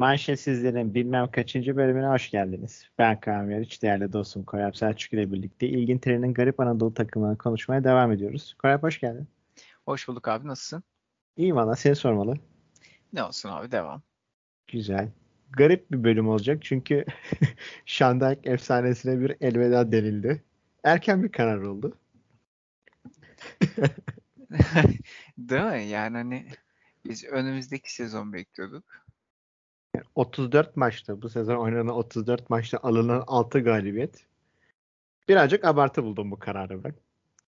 Manşetsizlerin bilmem kaçıncı bölümüne hoş geldiniz. Ben Kaan Yariç, değerli dostum Koyap Selçuk ile birlikte İlgin Trenin Garip Anadolu takımını konuşmaya devam ediyoruz. Koyap hoş geldin. Hoş bulduk abi, nasılsın? İyi valla, seni sormalı. Ne olsun abi, devam. Güzel. Garip bir bölüm olacak çünkü Şandak efsanesine bir elveda denildi. Erken bir karar oldu. Değil mi? Yani hani biz önümüzdeki sezon bekliyorduk. 34 maçta bu sezon oynanan 34 maçta alınan 6 galibiyet. Birazcık abartı buldum bu kararı ben.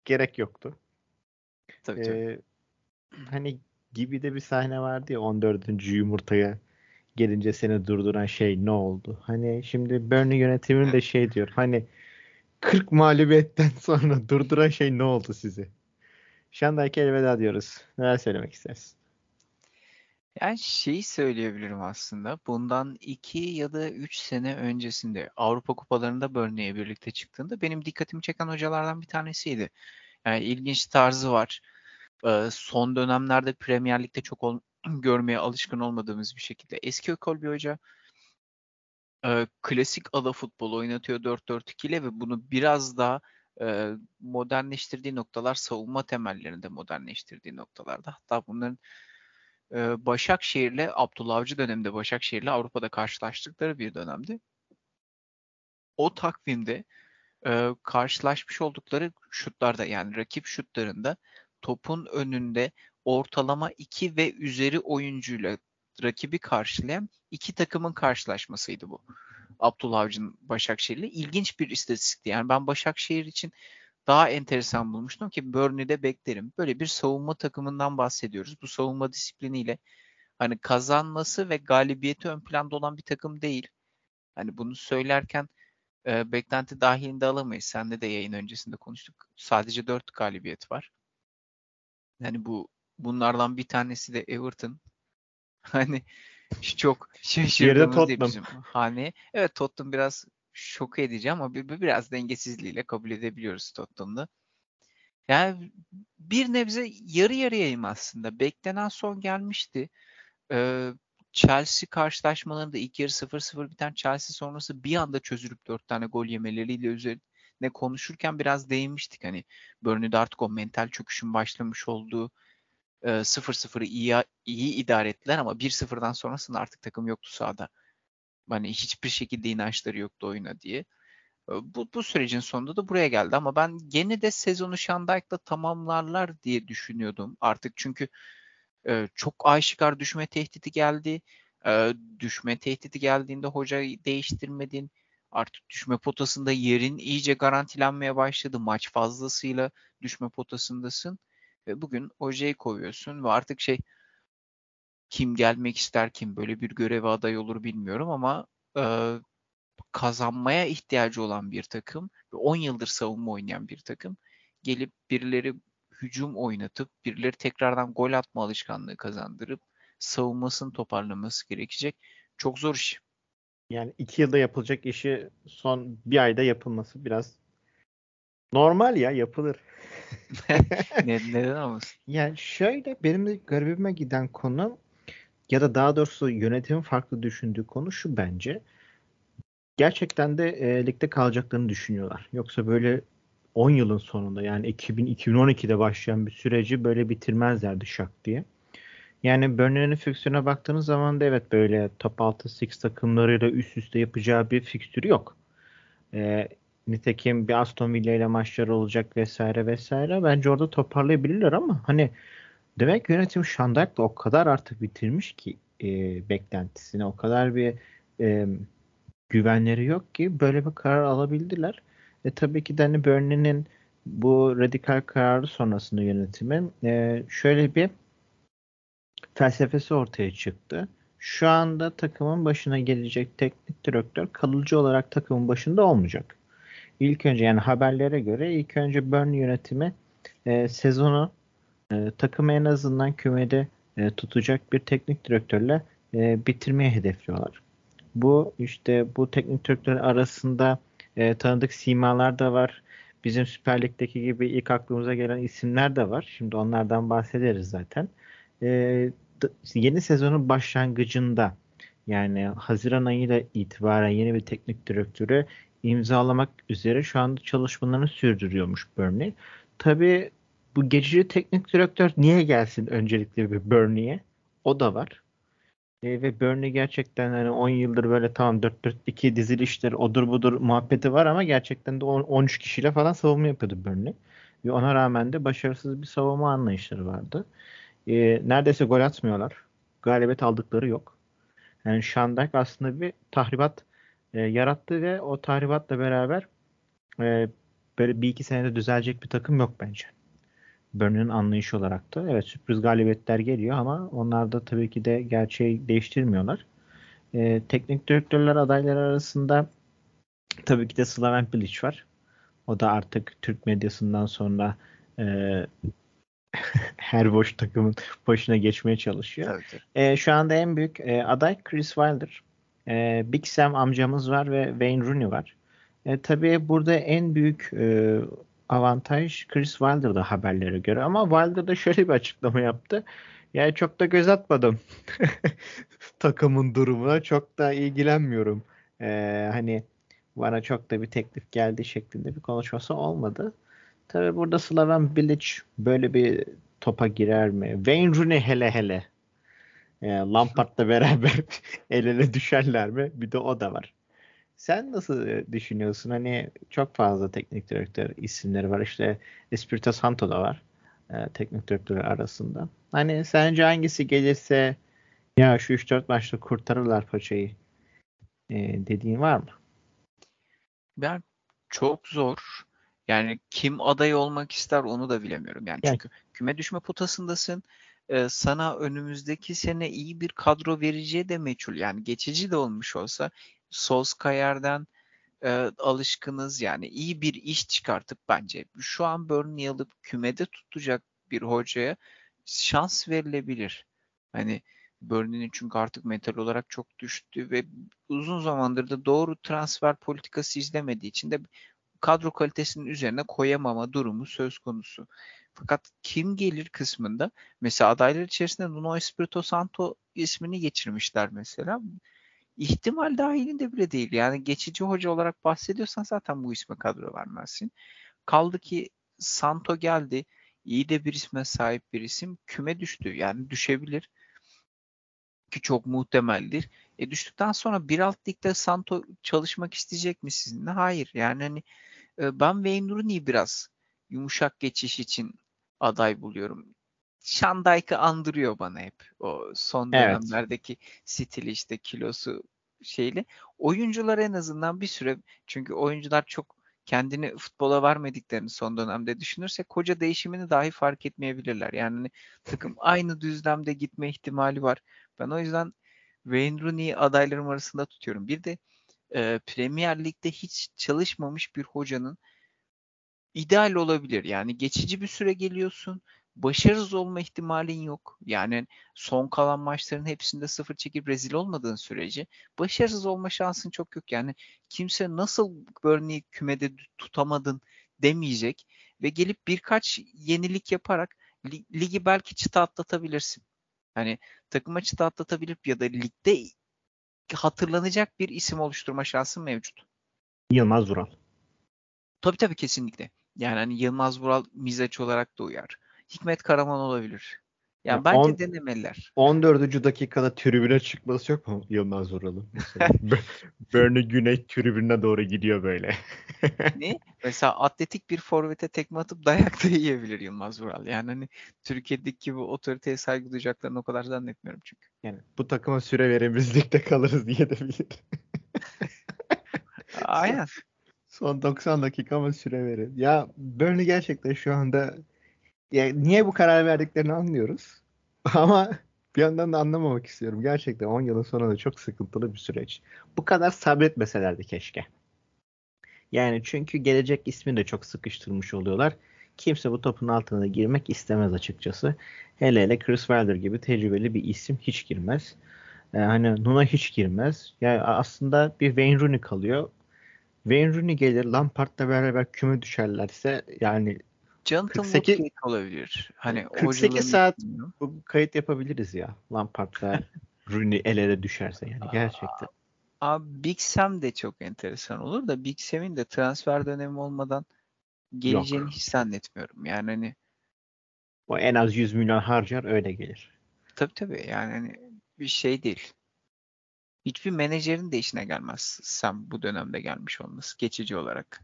Gerek yoktu. Tabii ee, Hani gibi de bir sahne vardı ya 14. yumurtaya gelince seni durduran şey ne oldu? Hani şimdi Burnley yönetiminin de şey diyor. Hani 40 mağlubiyetten sonra durduran şey ne oldu sizi? Şandaki elveda diyoruz. Neler söylemek istersin? Yani şeyi söyleyebilirim aslında. Bundan 2 ya da 3 sene öncesinde Avrupa Kupalarında Burnley'e birlikte çıktığında benim dikkatimi çeken hocalardan bir tanesiydi. Yani ilginç tarzı var. Son dönemlerde Premier Lig'de çok ol- görmeye alışkın olmadığımız bir şekilde. Eski ekol bir hoca. Klasik ada futbolu oynatıyor 4-4-2 ile ve bunu biraz daha modernleştirdiği noktalar savunma temellerinde modernleştirdiği noktalarda. Hatta bunların e, Başakşehir'le Abdullah Avcı döneminde Başakşehir'le Avrupa'da karşılaştıkları bir dönemdi. O takvimde e, karşılaşmış oldukları şutlarda yani rakip şutlarında topun önünde ortalama 2 ve üzeri oyuncuyla rakibi karşılayan iki takımın karşılaşmasıydı bu. Abdullah Avcı'nın Başakşehir'le. ilginç bir istatistikti. Yani ben Başakşehir için daha enteresan bulmuştum ki Burnley'de beklerim. Böyle bir savunma takımından bahsediyoruz. Bu savunma disipliniyle hani kazanması ve galibiyeti ön planda olan bir takım değil. Hani bunu söylerken e, beklenti dahilinde alamayız. Senle de yayın öncesinde konuştuk. Sadece 4 galibiyet var. Yani bu bunlardan bir tanesi de Everton. Hani çok şaşırdığımız değil bizim. Hani evet Tottenham biraz şok edici ama bir, biraz dengesizliğiyle kabul edebiliyoruz Tottenham'da. Yani bir nebze yarı yarıyayım aslında. Beklenen son gelmişti. Ee, Chelsea karşılaşmalarında ilk yarı 0-0 biten Chelsea sonrası bir anda çözülüp 4 tane gol yemeleriyle üzerine konuşurken biraz değinmiştik. Hani Burnley'de artık o mental çöküşün başlamış olduğu 0-0'ı iyi, iyi idare ettiler ama 1-0'dan sonrasında artık takım yoktu sahada. Hani hiçbir şekilde inançları yoktu oyuna diye. Bu, bu sürecin sonunda da buraya geldi ama ben gene de sezonu Şandayk'la tamamlarlar diye düşünüyordum. Artık çünkü e, çok aşikar düşme tehdidi geldi. E, düşme tehdidi geldiğinde hocayı değiştirmedin. Artık düşme potasında yerin iyice garantilenmeye başladı. Maç fazlasıyla düşme potasındasın. Ve bugün hocayı kovuyorsun ve artık şey kim gelmek ister kim böyle bir göreve aday olur bilmiyorum ama e, kazanmaya ihtiyacı olan bir takım ve 10 yıldır savunma oynayan bir takım gelip birileri hücum oynatıp birileri tekrardan gol atma alışkanlığı kazandırıp savunmasını toparlaması gerekecek. Çok zor iş. Yani iki yılda yapılacak işi son bir ayda yapılması biraz normal ya yapılır. ne, neden olmasın? Yani şöyle benim de garibime giden konu ya da daha doğrusu yönetimin farklı düşündüğü konu şu bence. Gerçekten de e, ligde kalacaklarını düşünüyorlar. Yoksa böyle 10 yılın sonunda yani 2000 2012'de başlayan bir süreci böyle bitirmezlerdi şak diye. Yani Burnley'nin fikstürüne baktığınız zaman da evet böyle top 6 six takımlarıyla üst üste yapacağı bir fikstürü yok. E, nitekim bir Aston Villa ile maçlar olacak vesaire vesaire. Bence orada toparlayabilirler ama hani Demek yönetim Şandak da o kadar artık bitirmiş ki e, beklentisini. O kadar bir e, güvenleri yok ki böyle bir karar alabildiler. E, tabii ki de hani Burnley'nin bu radikal kararı sonrasında yönetimin e, şöyle bir felsefesi ortaya çıktı. Şu anda takımın başına gelecek teknik direktör kalıcı olarak takımın başında olmayacak. İlk önce yani haberlere göre ilk önce Burnley yönetimi e, sezonu e, takımı en azından kümede e, tutacak bir teknik direktörle e, bitirmeye hedefliyorlar. Bu işte bu teknik direktör arasında e, tanıdık simalar da var. Bizim Süper Lig'deki gibi ilk aklımıza gelen isimler de var. Şimdi onlardan bahsederiz zaten. E, yeni sezonun başlangıcında Yani Haziran ayıyla itibaren yeni bir teknik direktörü imzalamak üzere şu anda çalışmalarını sürdürüyormuş Burnley. Tabii bu geçici teknik direktör niye gelsin öncelikle bir Burnley'e? O da var. E, ve Burnley gerçekten hani 10 yıldır böyle tamam 4-4-2 dizilişleri odur budur muhabbeti var ama gerçekten de 10, 13 kişiyle falan savunma yapıyordu Burnley. Ve ona rağmen de başarısız bir savunma anlayışları vardı. E, neredeyse gol atmıyorlar. Galibiyet aldıkları yok. Yani Şandayk aslında bir tahribat e, yarattı ve o tahribatla beraber e, böyle bir iki senede düzelecek bir takım yok bence. Burnley'nin anlayışı olarak da. Evet sürpriz galibiyetler geliyor ama onlar da tabii ki de gerçeği değiştirmiyorlar. E, teknik direktörler adayları arasında tabii ki de Slaven Bilic var. O da artık Türk medyasından sonra e, her boş takımın başına geçmeye çalışıyor. Tabii. E, şu anda en büyük e, aday Chris Wilder. E, Big Sam amcamız var ve Wayne Rooney var. E, tabii burada en büyük e, avantaj Chris Wilder'da haberlere göre ama Wilder da şöyle bir açıklama yaptı. Yani çok da göz atmadım takımın durumuna. Çok da ilgilenmiyorum. Ee, hani bana çok da bir teklif geldi şeklinde bir konuşması olmadı. Tabi burada Slaven Bilic böyle bir topa girer mi? Wayne Rooney hele hele. E, Lampard'la beraber el ele düşerler mi? Bir de o da var. Sen nasıl e, düşünüyorsun? Hani çok fazla teknik direktör isimleri var. İşte Espirito Santo da var. E, teknik direktörler arasında. Hani sence hangisi gelirse ya şu 3-4 maçta kurtarırlar paçayı e, dediğin var mı? Ben çok zor. Yani kim aday olmak ister onu da bilemiyorum. Yani, yani. çünkü küme düşme potasındasın. Ee, sana önümüzdeki sene iyi bir kadro vereceği de meçhul. Yani geçici de olmuş olsa Solskjaer'den e, alışkınız. Yani iyi bir iş çıkartıp bence şu an Burnley alıp kümede tutacak bir hocaya şans verilebilir. Hani Burnley'nin çünkü artık mental olarak çok düştü ve uzun zamandır da doğru transfer politikası izlemediği için de kadro kalitesinin üzerine koyamama durumu söz konusu. Fakat kim gelir kısmında mesela adaylar içerisinde Nuno Espirito Santo ismini geçirmişler mesela. İhtimal dahilinde bile değil. Yani geçici hoca olarak bahsediyorsan zaten bu isme kadro vermezsin. Kaldı ki Santo geldi. İyi de bir isme sahip bir isim. Küme düştü. Yani düşebilir. Ki çok muhtemeldir. E düştükten sonra bir alt ligde Santo çalışmak isteyecek mi sizinle? Hayır. Yani hani e, ben Wayne Rooney'i biraz yumuşak geçiş için aday buluyorum. Şandayka andırıyor bana hep. O son dönemlerdeki evet. stili işte kilosu şeyle. Oyuncular en azından bir süre çünkü oyuncular çok kendini futbola vermediklerini son dönemde düşünürsek koca değişimini dahi fark etmeyebilirler. Yani hani takım aynı düzlemde gitme ihtimali var. Ben o yüzden Wayne Rooney'i adaylarım arasında tutuyorum. Bir de e, Premier Lig'de hiç çalışmamış bir hocanın ideal olabilir. Yani geçici bir süre geliyorsun. Başarısız olma ihtimalin yok. Yani son kalan maçların hepsinde sıfır çekip rezil olmadığın sürece başarısız olma şansın çok yok. Yani kimse nasıl Burnley'i kümede tutamadın demeyecek ve gelip birkaç yenilik yaparak ligi belki çıta atlatabilirsin. Hani takıma çıta atlatabilip ya da ligde hatırlanacak bir isim oluşturma şansın mevcut. Yılmaz Vural. Tabii tabii kesinlikle. Yani hani Yılmaz Vural mizaç olarak da uyar. Hikmet Karaman olabilir. Yani ya bence on, denemeliler. 14. dakikada tribüne çıkması yok mu Yılmaz Vural'ın? Burnley Güney tribününe doğru gidiyor böyle. ne? Mesela atletik bir forvete tekme atıp dayak da yiyebilir Yılmaz Vural. Yani hani Türkiye'deki gibi otoriteye saygı duyacaklarını o kadar zannetmiyorum çünkü. Yani bu takıma süre verimizlikte kalırız diye de bilir. Aynen. Son 90 dakika ama süre verin. Ya Burnley gerçekten şu anda ya niye bu karar verdiklerini anlıyoruz. Ama bir yandan da anlamamak istiyorum. Gerçekten 10 yılın sonunda çok sıkıntılı bir süreç. Bu kadar sabretmeselerdi keşke. Yani çünkü gelecek ismini de çok sıkıştırmış oluyorlar. Kimse bu topun altına girmek istemez açıkçası. Hele hele Chris Wilder gibi tecrübeli bir isim hiç girmez. Ee, hani Nuna hiç girmez. Yani aslında bir Wayne Rooney kalıyor. Wayne Rooney gelir Lampard'la beraber küme düşerlerse yani Jonathan 48 Woodgate olabilir. Hani 48 saat bu kayıt yapabiliriz ya Lampard'la Rooney el ele düşerse yani gerçekten. Abi Big Sam de çok enteresan olur da Big Sam'in de transfer dönemi olmadan geleceğini Yok. hiç zannetmiyorum. Yani hani o en az 100 milyon harcar öyle gelir. Tabii tabii yani hani bir şey değil. Hiçbir menajerin de işine gelmez Sam bu dönemde gelmiş olması geçici olarak.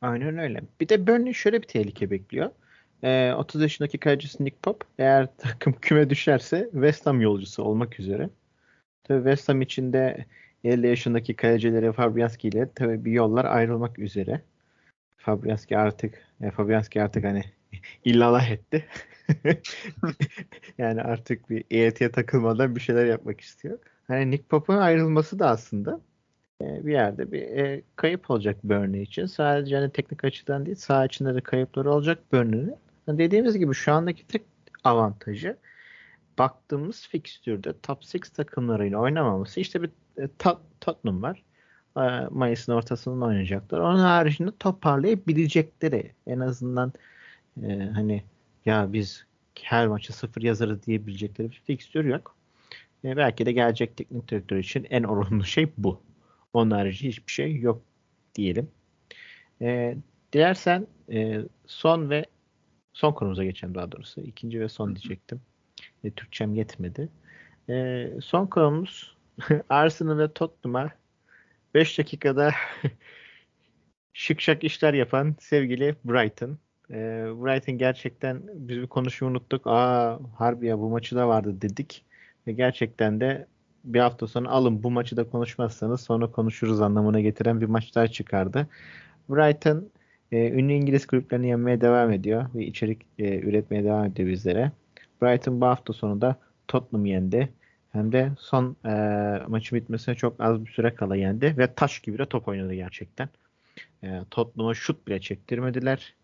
Aynen öyle. Bir de Burnley şöyle bir tehlike bekliyor. Ee, 30 yaşındaki kalecisi Nick Pop eğer takım küme düşerse West Ham yolcusu olmak üzere. Tabii West Ham için de 50 yaşındaki kalecileri Fabianski ile tabii bir yollar ayrılmak üzere. Fabianski artık e, Fabianski artık hani illallah etti. yani artık bir EYT'ye takılmadan bir şeyler yapmak istiyor. Hani Nick Pop'un ayrılması da aslında e, bir yerde bir e, kayıp olacak Burnley için. Sadece hani teknik açıdan değil sağ içinde de kayıpları olacak Burnley'nin. Yani dediğimiz gibi şu andaki tek avantajı baktığımız fikstürde top 6 takımlarıyla oynamaması. İşte bir e, Tottenham var. E, Mayıs'ın ortasında oynayacaklar. Onun haricinde toparlayabilecekleri en azından e, hani ya biz her maçı sıfır yazarız diyebilecekleri bir fikstür yok. E, belki de gelecek teknik direktör için en olumlu şey bu. Onun harici hiçbir şey yok diyelim. E, dilersen e, son ve son konumuza geçelim daha doğrusu. İkinci ve son diyecektim. E, Türkçem yetmedi. E, son konumuz Arsenal ve Tottenham'a 5 dakikada şık şak işler yapan sevgili Brighton. E, Brighton gerçekten biz bir konuşmayı unuttuk. Aa harbi ya bu maçı da vardı dedik. Ve gerçekten de bir hafta sonra alın bu maçı da konuşmazsanız sonra konuşuruz anlamına getiren bir maçlar çıkardı. Brighton e, ünlü İngiliz kulüplerini yenmeye devam ediyor ve içerik e, üretmeye devam ediyor bizlere. Brighton bu hafta sonu da Tottenham yendi. Hem de son e, maçı bitmesine çok az bir süre kala yendi ve taş gibi de top oynadı gerçekten. E, Tottenham'a şut bile çektirmediler.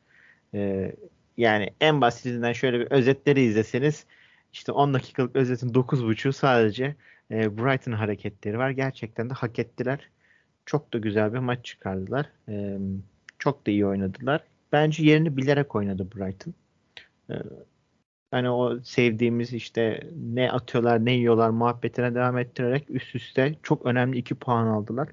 E, yani en basitinden şöyle bir özetleri izleseniz işte 10 dakikalık özetin 9.5'u sadece e, Brighton hareketleri var. Gerçekten de hak ettiler. Çok da güzel bir maç çıkardılar. E, çok da iyi oynadılar. Bence yerini bilerek oynadı Brighton. E, hani o sevdiğimiz işte ne atıyorlar ne yiyorlar muhabbetine devam ettirerek üst üste çok önemli 2 puan aldılar.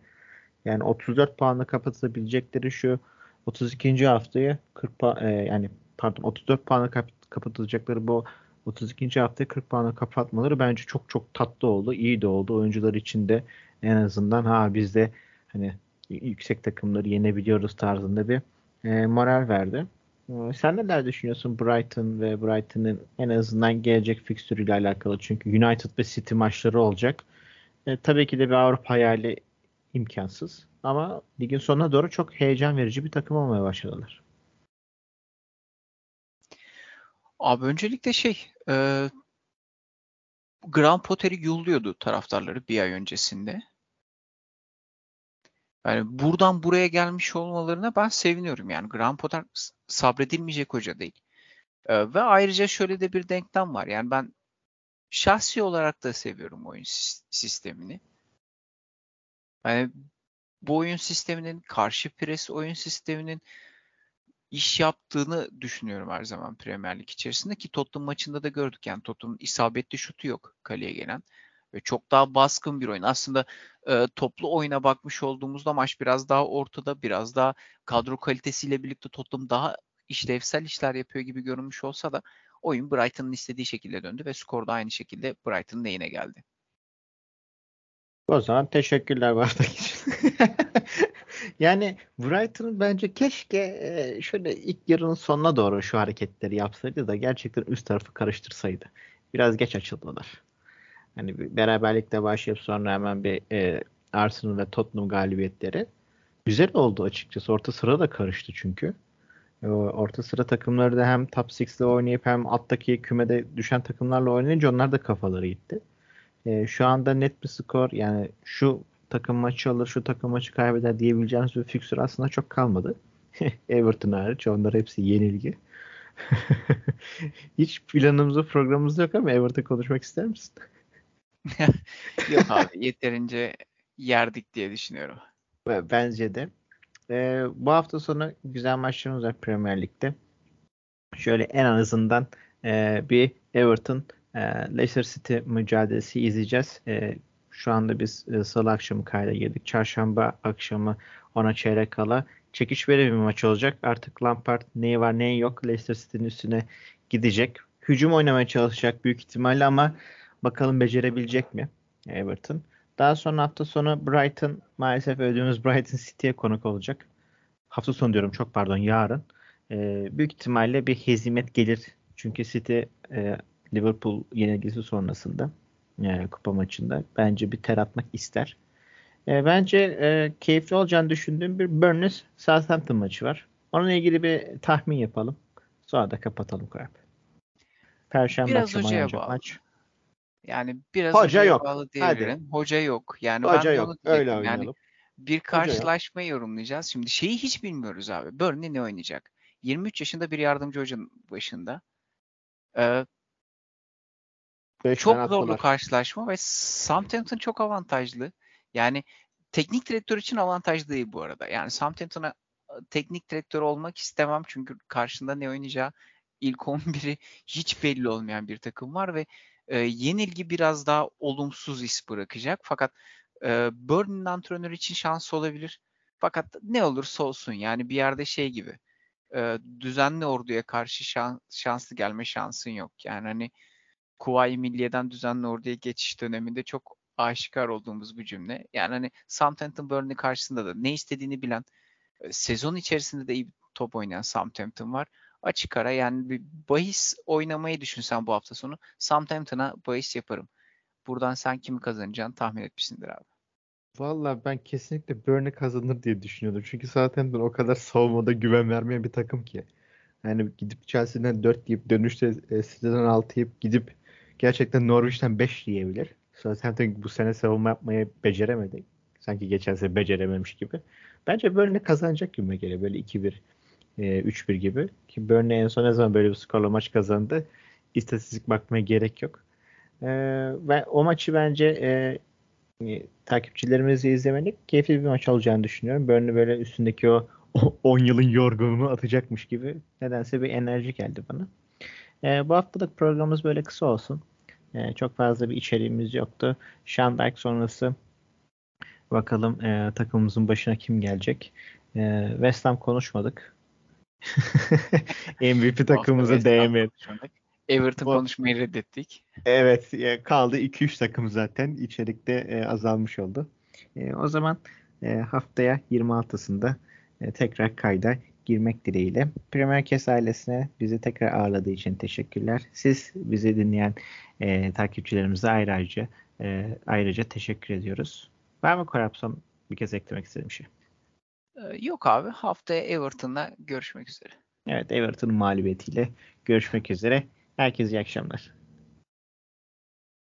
Yani 34 puanla kapatabilecekleri şu 32. haftayı 40 pa- e, yani pardon 34 puanla kap- kapatılacakları bu 32. haftayı 40 puanla kapatmaları bence çok çok tatlı oldu. iyi de oldu. Oyuncular için de en azından ha biz de hani yüksek takımları yenebiliyoruz tarzında bir e, moral verdi. Ee, sen neler düşünüyorsun Brighton ve Brighton'ın en azından gelecek fikstürüyle alakalı? Çünkü United ve City maçları olacak. E, tabii ki de bir Avrupa hayali imkansız. Ama ligin sonuna doğru çok heyecan verici bir takım olmaya başladılar. Abi öncelikle şey e, Graham Potter'i yolluyordu taraftarları bir ay öncesinde. Yani buradan buraya gelmiş olmalarına ben seviniyorum. Yani Graham Potter sabredilmeyecek hoca değil. Ee, ve ayrıca şöyle de bir denklem var. Yani ben şahsi olarak da seviyorum oyun sistemini. Yani bu oyun sisteminin karşı pres oyun sisteminin iş yaptığını düşünüyorum her zaman Premier Lig içerisinde ki Tottenham maçında da gördük. Yani Tottenham'ın isabetli şutu yok kaleye gelen ve çok daha baskın bir oyun. Aslında e, toplu oyuna bakmış olduğumuzda maç biraz daha ortada, biraz daha kadro kalitesiyle birlikte Tottenham daha işlevsel işler yapıyor gibi görünmüş olsa da oyun Brighton'ın istediği şekilde döndü ve skor da aynı şekilde Brighton'ın lehine geldi. O zaman teşekkürler Bardak için. yani Brighton bence keşke e, şöyle ilk yarının sonuna doğru şu hareketleri yapsaydı da gerçekten üst tarafı karıştırsaydı. Biraz geç açıldılar. Hani bir beraberlikle başlayıp sonra hemen bir e, Arsenal ve Tottenham galibiyetleri güzel oldu açıkçası. Orta sıra da karıştı çünkü. E, orta sıra takımları da hem top 6'de oynayıp hem alttaki kümede düşen takımlarla oynayınca onlar da kafaları gitti. E, şu anda net bir skor yani şu takım maçı alır, şu takım maçı kaybeder diyebileceğimiz bir fiksür aslında çok kalmadı. Everton hariç. Onlar hepsi yenilgi. Hiç planımızda programımız yok ama Everton konuşmak ister misin? Yok abi yeterince yerdik diye düşünüyorum. Bence de. Ee, bu hafta sonu güzel maçlarımız var Premier Lig'de. Şöyle en azından e, bir Everton e, Leicester City mücadelesi izleyeceğiz. E, şu anda biz e, salı akşamı kayda girdik. Çarşamba akşamı ona çeyrek kala çekişmeli bir maç olacak. Artık Lampard neyi var neyi yok Leicester City'nin üstüne gidecek. Hücum oynamaya çalışacak büyük ihtimalle ama bakalım becerebilecek mi Everton. Daha sonra hafta sonu Brighton maalesef ödüğümüz Brighton City'ye konuk olacak. Hafta sonu diyorum çok pardon yarın. E, büyük ihtimalle bir hezimet gelir. Çünkü City e, Liverpool yenilgisi sonrasında yani kupa maçında bence bir ter atmak ister. E, bence e, keyifli olacağını düşündüğüm bir Burnley Southampton maçı var. Onunla ilgili bir tahmin yapalım. Sonra da kapatalım Kurap. Perşembe biraz akşamı hocaya bağlı. maç. Yani biraz hoca yok. bağlı diyebilirim. Hadi. Hoca yok. Yani hoca ben yok. Öyle oynayalım. Yani bir karşılaşma yorumlayacağız. Şimdi şeyi hiç bilmiyoruz abi. Burnley ne oynayacak? 23 yaşında bir yardımcı hocanın başında. Ee, çok zorlu karşılaşma ve Southampton çok avantajlı. Yani teknik direktör için avantajlı değil bu arada. Yani Southampton'a teknik direktör olmak istemem çünkü karşında ne oynayacağı ilk 11'i hiç belli olmayan bir takım var ve e, yenilgi biraz daha olumsuz is bırakacak. Fakat e, Burnley'nin antrenör için şans olabilir. Fakat ne olursa olsun yani bir yerde şey gibi e, düzenli orduya karşı şans, şanslı gelme şansın yok. Yani hani Kuvayi Milliye'den düzenli orduya geçiş döneminde çok aşikar olduğumuz bu cümle. Yani hani Southampton Burnley karşısında da ne istediğini bilen, sezon içerisinde de iyi top oynayan Southampton var. Açık ara yani bir bahis oynamayı düşünsen bu hafta sonu Southampton'a bahis yaparım. Buradan sen kimi kazanacağını tahmin etmişsindir abi. Valla ben kesinlikle Burnley kazanır diye düşünüyordum. Çünkü Southampton o kadar savunmada güven vermeyen bir takım ki. Yani gidip Chelsea'den 4 deyip dönüşte e, City'den 6 yiyip gidip gerçekten Norwich'ten 5 diyebilir. Southampton bu sene savunma yapmayı beceremedi. Sanki geçen sene becerememiş gibi. Bence Burnley kazanacak gibi geliyor. Böyle 2-1, e, 3-1 gibi. Ki Burnley en son ne zaman böyle bir skorla maç kazandı. İstatistik bakmaya gerek yok. E, ve o maçı bence e, e, takipçilerimizi izlemelik keyifli bir maç olacağını düşünüyorum. Burnley böyle üstündeki o 10 yılın yorgunluğunu atacakmış gibi nedense bir enerji geldi bana. E, bu haftalık programımız böyle kısa olsun. E, çok fazla bir içeriğimiz yoktu. Şandijk sonrası bakalım e, takımımızın başına kim gelecek. E, West Ham konuşmadık. MVP takımımıza değmedi. Everton konuşmayı reddettik. Evet kaldı 2-3 takım zaten içerikte e, azalmış oldu. E, o zaman e, haftaya 26'sında e, tekrar kayda girmek dileğiyle. Premier Kes ailesine bizi tekrar ağırladığı için teşekkürler. Siz bizi dinleyen e, takipçilerimize ayrıca e, ayrıca teşekkür ediyoruz. Var mı Korapson bir kez eklemek istediğim şey? Yok abi. Haftaya Everton'la görüşmek üzere. Evet Everton'un mağlubiyetiyle görüşmek üzere. Herkese iyi akşamlar.